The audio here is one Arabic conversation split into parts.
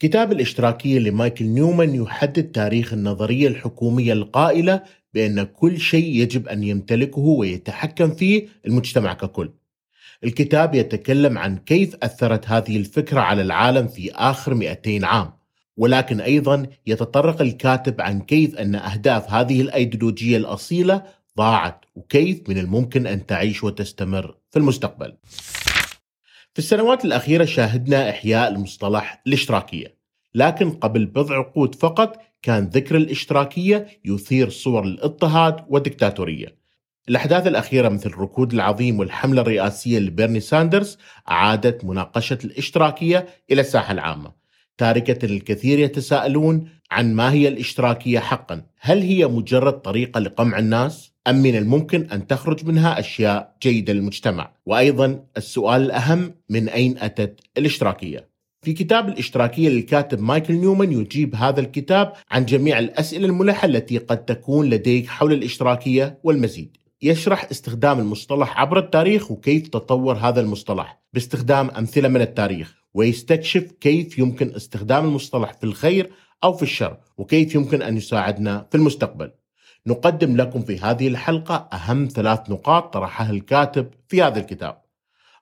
كتاب الاشتراكية لمايكل نيومان يحدد تاريخ النظرية الحكومية القائلة بأن كل شيء يجب أن يمتلكه ويتحكم فيه المجتمع ككل. الكتاب يتكلم عن كيف أثرت هذه الفكرة على العالم في آخر 200 عام ولكن أيضا يتطرق الكاتب عن كيف أن أهداف هذه الأيديولوجية الأصيلة ضاعت وكيف من الممكن أن تعيش وتستمر في المستقبل في السنوات الأخيرة شاهدنا إحياء المصطلح الاشتراكية لكن قبل بضع عقود فقط كان ذكر الاشتراكية يثير صور الاضطهاد والدكتاتورية. الأحداث الأخيرة مثل الركود العظيم والحملة الرئاسية لبيرني ساندرز أعادت مناقشة الاشتراكية إلى الساحة العامة. تاركة الكثير يتساءلون عن ما هي الاشتراكية حقا هل هي مجرد طريقة لقمع الناس؟ أم من الممكن أن تخرج منها أشياء جيدة للمجتمع؟ وأيضا السؤال الأهم من أين أتت الاشتراكية؟ في كتاب الاشتراكية للكاتب مايكل نيومان يجيب هذا الكتاب عن جميع الأسئلة الملحة التي قد تكون لديك حول الاشتراكية والمزيد يشرح استخدام المصطلح عبر التاريخ وكيف تطور هذا المصطلح باستخدام أمثلة من التاريخ ويستكشف كيف يمكن استخدام المصطلح في الخير أو في الشر وكيف يمكن أن يساعدنا في المستقبل. نقدم لكم في هذه الحلقة أهم ثلاث نقاط طرحها الكاتب في هذا الكتاب.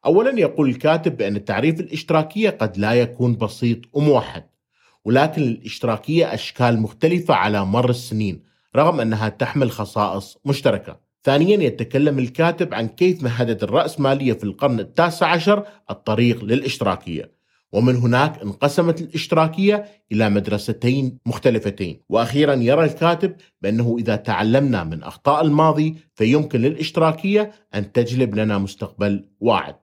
أولا يقول الكاتب بأن تعريف الإشتراكية قد لا يكون بسيط وموحد ولكن الاشتراكية أشكال مختلفة على مر السنين رغم أنها تحمل خصائص مشتركة. ثانيا يتكلم الكاتب عن كيف مهدت الرأسمالية في القرن التاسع عشر الطريق للإشتراكية. ومن هناك انقسمت الاشتراكية إلى مدرستين مختلفتين. وأخيرا يرى الكاتب بأنه إذا تعلمنا من أخطاء الماضي فيمكن للاشتراكية أن تجلب لنا مستقبل واعد.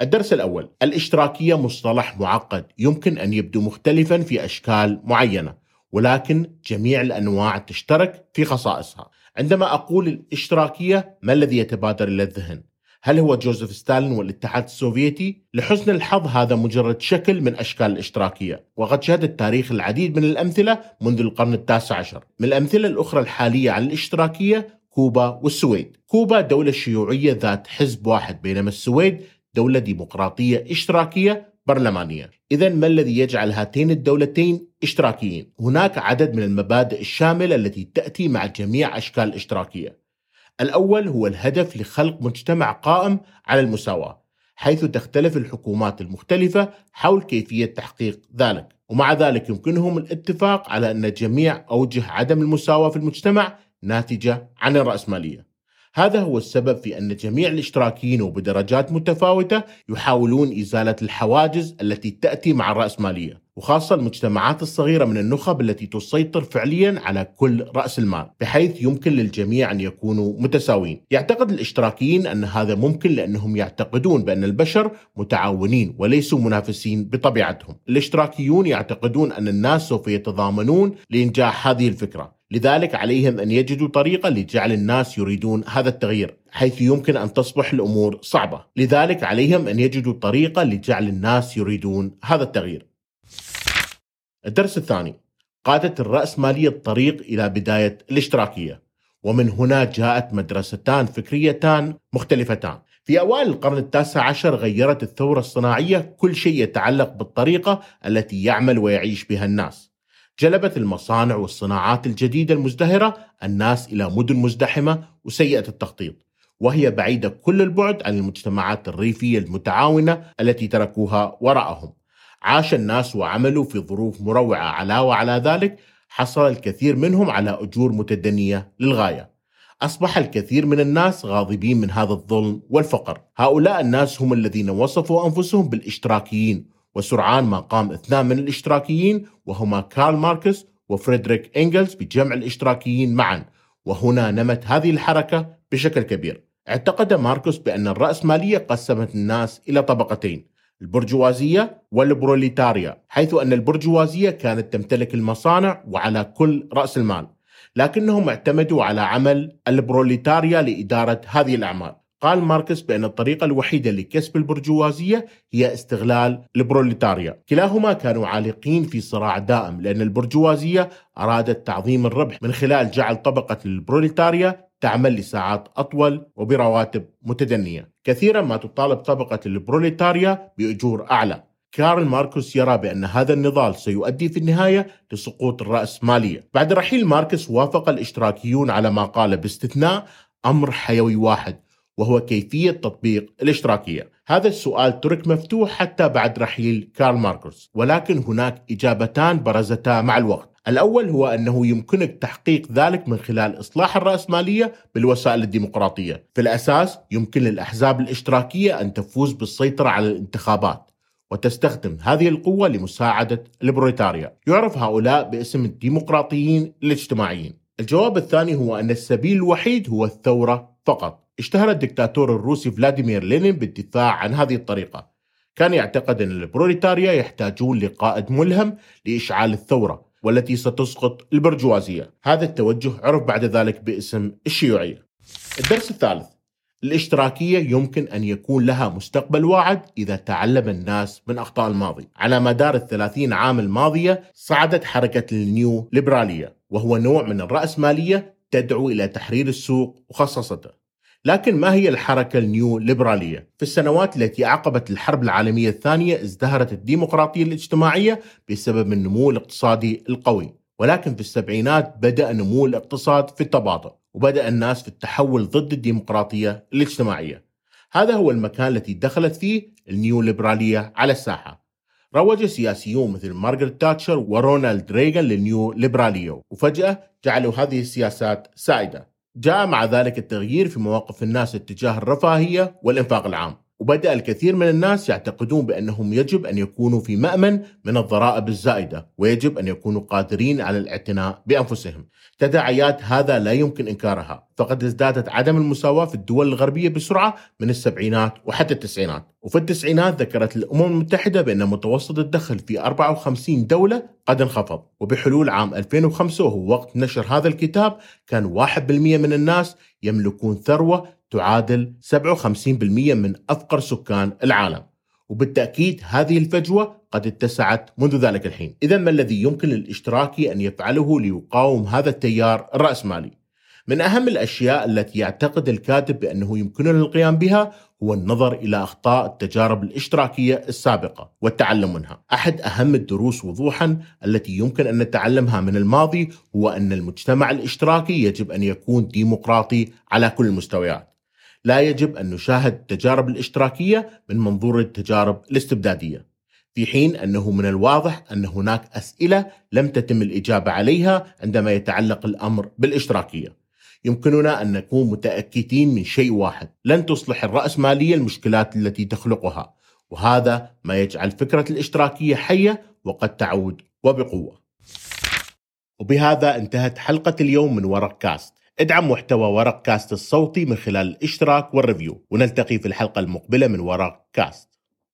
الدرس الأول. الاشتراكية مصطلح معقد يمكن أن يبدو مختلفا في أشكال معينة ولكن جميع الأنواع تشترك في خصائصها. عندما أقول الاشتراكية ما الذي يتبادر إلى الذهن؟ هل هو جوزيف ستالين والاتحاد السوفيتي؟ لحسن الحظ هذا مجرد شكل من أشكال الاشتراكية. وقد شهد التاريخ العديد من الأمثلة منذ القرن التاسع عشر. من الأمثلة الأخرى الحالية عن الاشتراكية كوبا والسويد. كوبا دولة شيوعية ذات حزب واحد بينما السويد دولة ديمقراطية اشتراكية برلمانية. إذا ما الذي يجعل هاتين الدولتين اشتراكيين؟ هناك عدد من المبادئ الشاملة التي تأتي مع جميع أشكال الاشتراكية. الأول هو الهدف لخلق مجتمع قائم على المساواة حيث تختلف الحكومات المختلفة حول كيفية تحقيق ذلك. ومع ذلك يمكنهم الاتفاق على أن جميع أوجه عدم المساواة في المجتمع ناتجة عن الرأسمالية. هذا هو السبب في أن جميع الاشتراكيين وبدرجات متفاوتة يحاولون إزالة الحواجز التي تأتي مع الرأسمالية. وخاصة المجتمعات الصغيرة من النخب التي تسيطر فعليا على كل رأس المال بحيث يمكن للجميع أن يكونوا متساويين. يعتقد الاشتراكيين أن هذا ممكن لأنهم يعتقدون بأن البشر متعاونين وليسوا منافسين بطبيعتهم. الاشتراكيون يعتقدون أن الناس سوف يتضامنون لإنجاح هذه الفكرة. لذلك عليهم أن يجدوا طريقة لجعل الناس يريدون هذا التغيير حيث يمكن أن تصبح الأمور صعبة، لذلك عليهم أن يجدوا طريقة لجعل الناس يريدون هذا التغيير. الدرس الثاني قادة الرأسمالية الطريق إلى بداية الاشتراكية ومن هنا جاءت مدرستان فكريتان مختلفتان. في أوائل القرن التاسع عشر غيرت الثورة الصناعية كل شيء يتعلق بالطريقة التي يعمل ويعيش بها الناس. جلبت المصانع والصناعات الجديدة المزدهرة الناس إلى مدن مزدحمة وسيئة التخطيط وهي بعيدة كل البعد عن المجتمعات الريفية المتعاونة التي تركوها وراءهم. عاش الناس وعملوا في ظروف مروعة علاوة على ذلك حصل الكثير منهم على أجور متدنية للغاية. أصبح الكثير من الناس غاضبين من هذا الظلم والفقر. هؤلاء الناس هم الذين وصفوا أنفسهم بالاشتراكيين. وسرعان ما قام اثنان من الاشتراكيين وهما كارل ماركس وفريدريك إنجلز بجمع الاشتراكيين معا. وهنا نمت هذه الحركة بشكل كبير. اعتقد ماركوس بأن الرأسمالية قسمت الناس إلى طبقتين. البرجوازية والبروليتاريا حيث أن البرجوازية كانت تمتلك المصانع وعلى كل رأس المال لكنهم اعتمدوا على عمل البروليتاريا لإدارة هذه الأعمال. قال ماركس بأن الطريقة الوحيدة لكسب البرجوازية هي استغلال البروليتاريا. كلاهما كانوا عالقين في صراع دائم لأن البرجوازية أرادت تعظيم الربح من خلال جعل طبقة البروليتاريا تعمل لساعات أطول وبرواتب متدنية. كثيرا ما تطالب طبقة البروليتاريا بأجور أعلى. كارل ماركوس يرى بأن هذا النضال سيؤدي في النهاية لسقوط الرأسمالية بعد رحيل ماركس وافق الاشتراكيون على ما قال باستثناء أمر حيوي واحد وهو كيفية تطبيق الاشتراكية. هذا السؤال ترك مفتوح حتى بعد رحيل كارل ماركوس ولكن هناك إجابتان برزتا مع الوقت. الأول هو أنه يمكنك تحقيق ذلك من خلال إصلاح الرأسمالية بالوسائل الديمقراطية. في الأساس يمكن للأحزاب الاشتراكية أن تفوز بالسيطرة على الانتخابات وتستخدم هذه القوة لمساعدة البروليتاريا يعرف هؤلاء باسم الديمقراطيين الاجتماعيين. الجواب الثاني هو أن السبيل الوحيد هو الثورة فقط. اشتهر الدكتاتور الروسي فلاديمير لينين بالدفاع عن هذه الطريقة. كان يعتقد أن البروليتاريا يحتاجون لقائد ملهم لإشعال الثورة. والتي ستسقط البرجوازية. هذا التوجه عرف بعد ذلك باسم الشيوعية. الدرس الثالث. الاشتراكية يمكن أن يكون لها مستقبل واعد إذا تعلم الناس من أخطاء الماضي. على مدار الثلاثين عام الماضية صعدت حركة النيو ليبرالية وهو نوع من الرأسمالية تدعو إلى تحرير السوق وخصصته لكن ما هي الحركة النيو ليبرالية؟ في السنوات التي أعقبت الحرب العالمية الثانية ازدهرت الديمقراطية الاجتماعية بسبب النمو الاقتصادي القوي. ولكن في السبعينات بدأ نمو الاقتصاد في التباطؤ وبدأ الناس في التحول ضد الديمقراطية الاجتماعية. هذا هو المكان الذي دخلت فيه النيو ليبرالية على الساحة. روج سياسيون مثل مارغريت تاتشر ورونالد ريغان للنيو ليبرالية وفجأة جعلوا هذه السياسات سائدة. جاء مع ذلك التغيير في مواقف الناس اتجاه الرفاهية والإنفاق العام. وبدأ الكثير من الناس يعتقدون بأنهم يجب أن يكونوا في مأمن من الضرائب الزائدة ويجب أن يكونوا قادرين على الاعتناء بأنفسهم. تداعيات هذا لا يمكن إنكارها. فقد ازدادت عدم المساواة في الدول الغربية بسرعة من السبعينات وحتى التسعينات. وفي التسعينات ذكرت الأمم المتحدة بأن متوسط الدخل في 54 دولة قد انخفض. وبحلول عام 2005 وهو وقت نشر هذا الكتاب كان 1% من الناس يملكون ثروة تعادل 57% من أفقر سكان العالم. وبالتأكيد هذه الفجوة قد اتسعت منذ ذلك الحين. إذا ما الذي يمكن للاشتراكي أن يفعله ليقاوم هذا التيار الرأسمالي؟ من أهم الأشياء التي يعتقد الكاتب بأنه يمكننا القيام بها هو النظر إلى أخطاء التجارب الاشتراكية السابقة والتعلم منها. أحد أهم الدروس وضوحا التي يمكن أن نتعلمها من الماضي هو أن المجتمع الاشتراكي يجب أن يكون ديمقراطي على كل المستويات. لا يجب أن نشاهد التجارب الاشتراكية من منظور التجارب الاستبدادية في حين أنه من الواضح أن هناك أسئلة لم تتم الإجابة عليها عندما يتعلق الأمر بالاشتراكية. يمكننا أن نكون متأكدين من شيء واحد لن تصلح الرأسمالية المشكلات التي تخلقها وهذا ما يجعل فكرة الاشتراكية حية وقد تعود وبقوة. وبهذا انتهت حلقة اليوم من ورق كاست. ادعم محتوى ورق كاست الصوتي من خلال الاشتراك وال review. ونلتقي في الحلقة المقبلة من ورق كاست.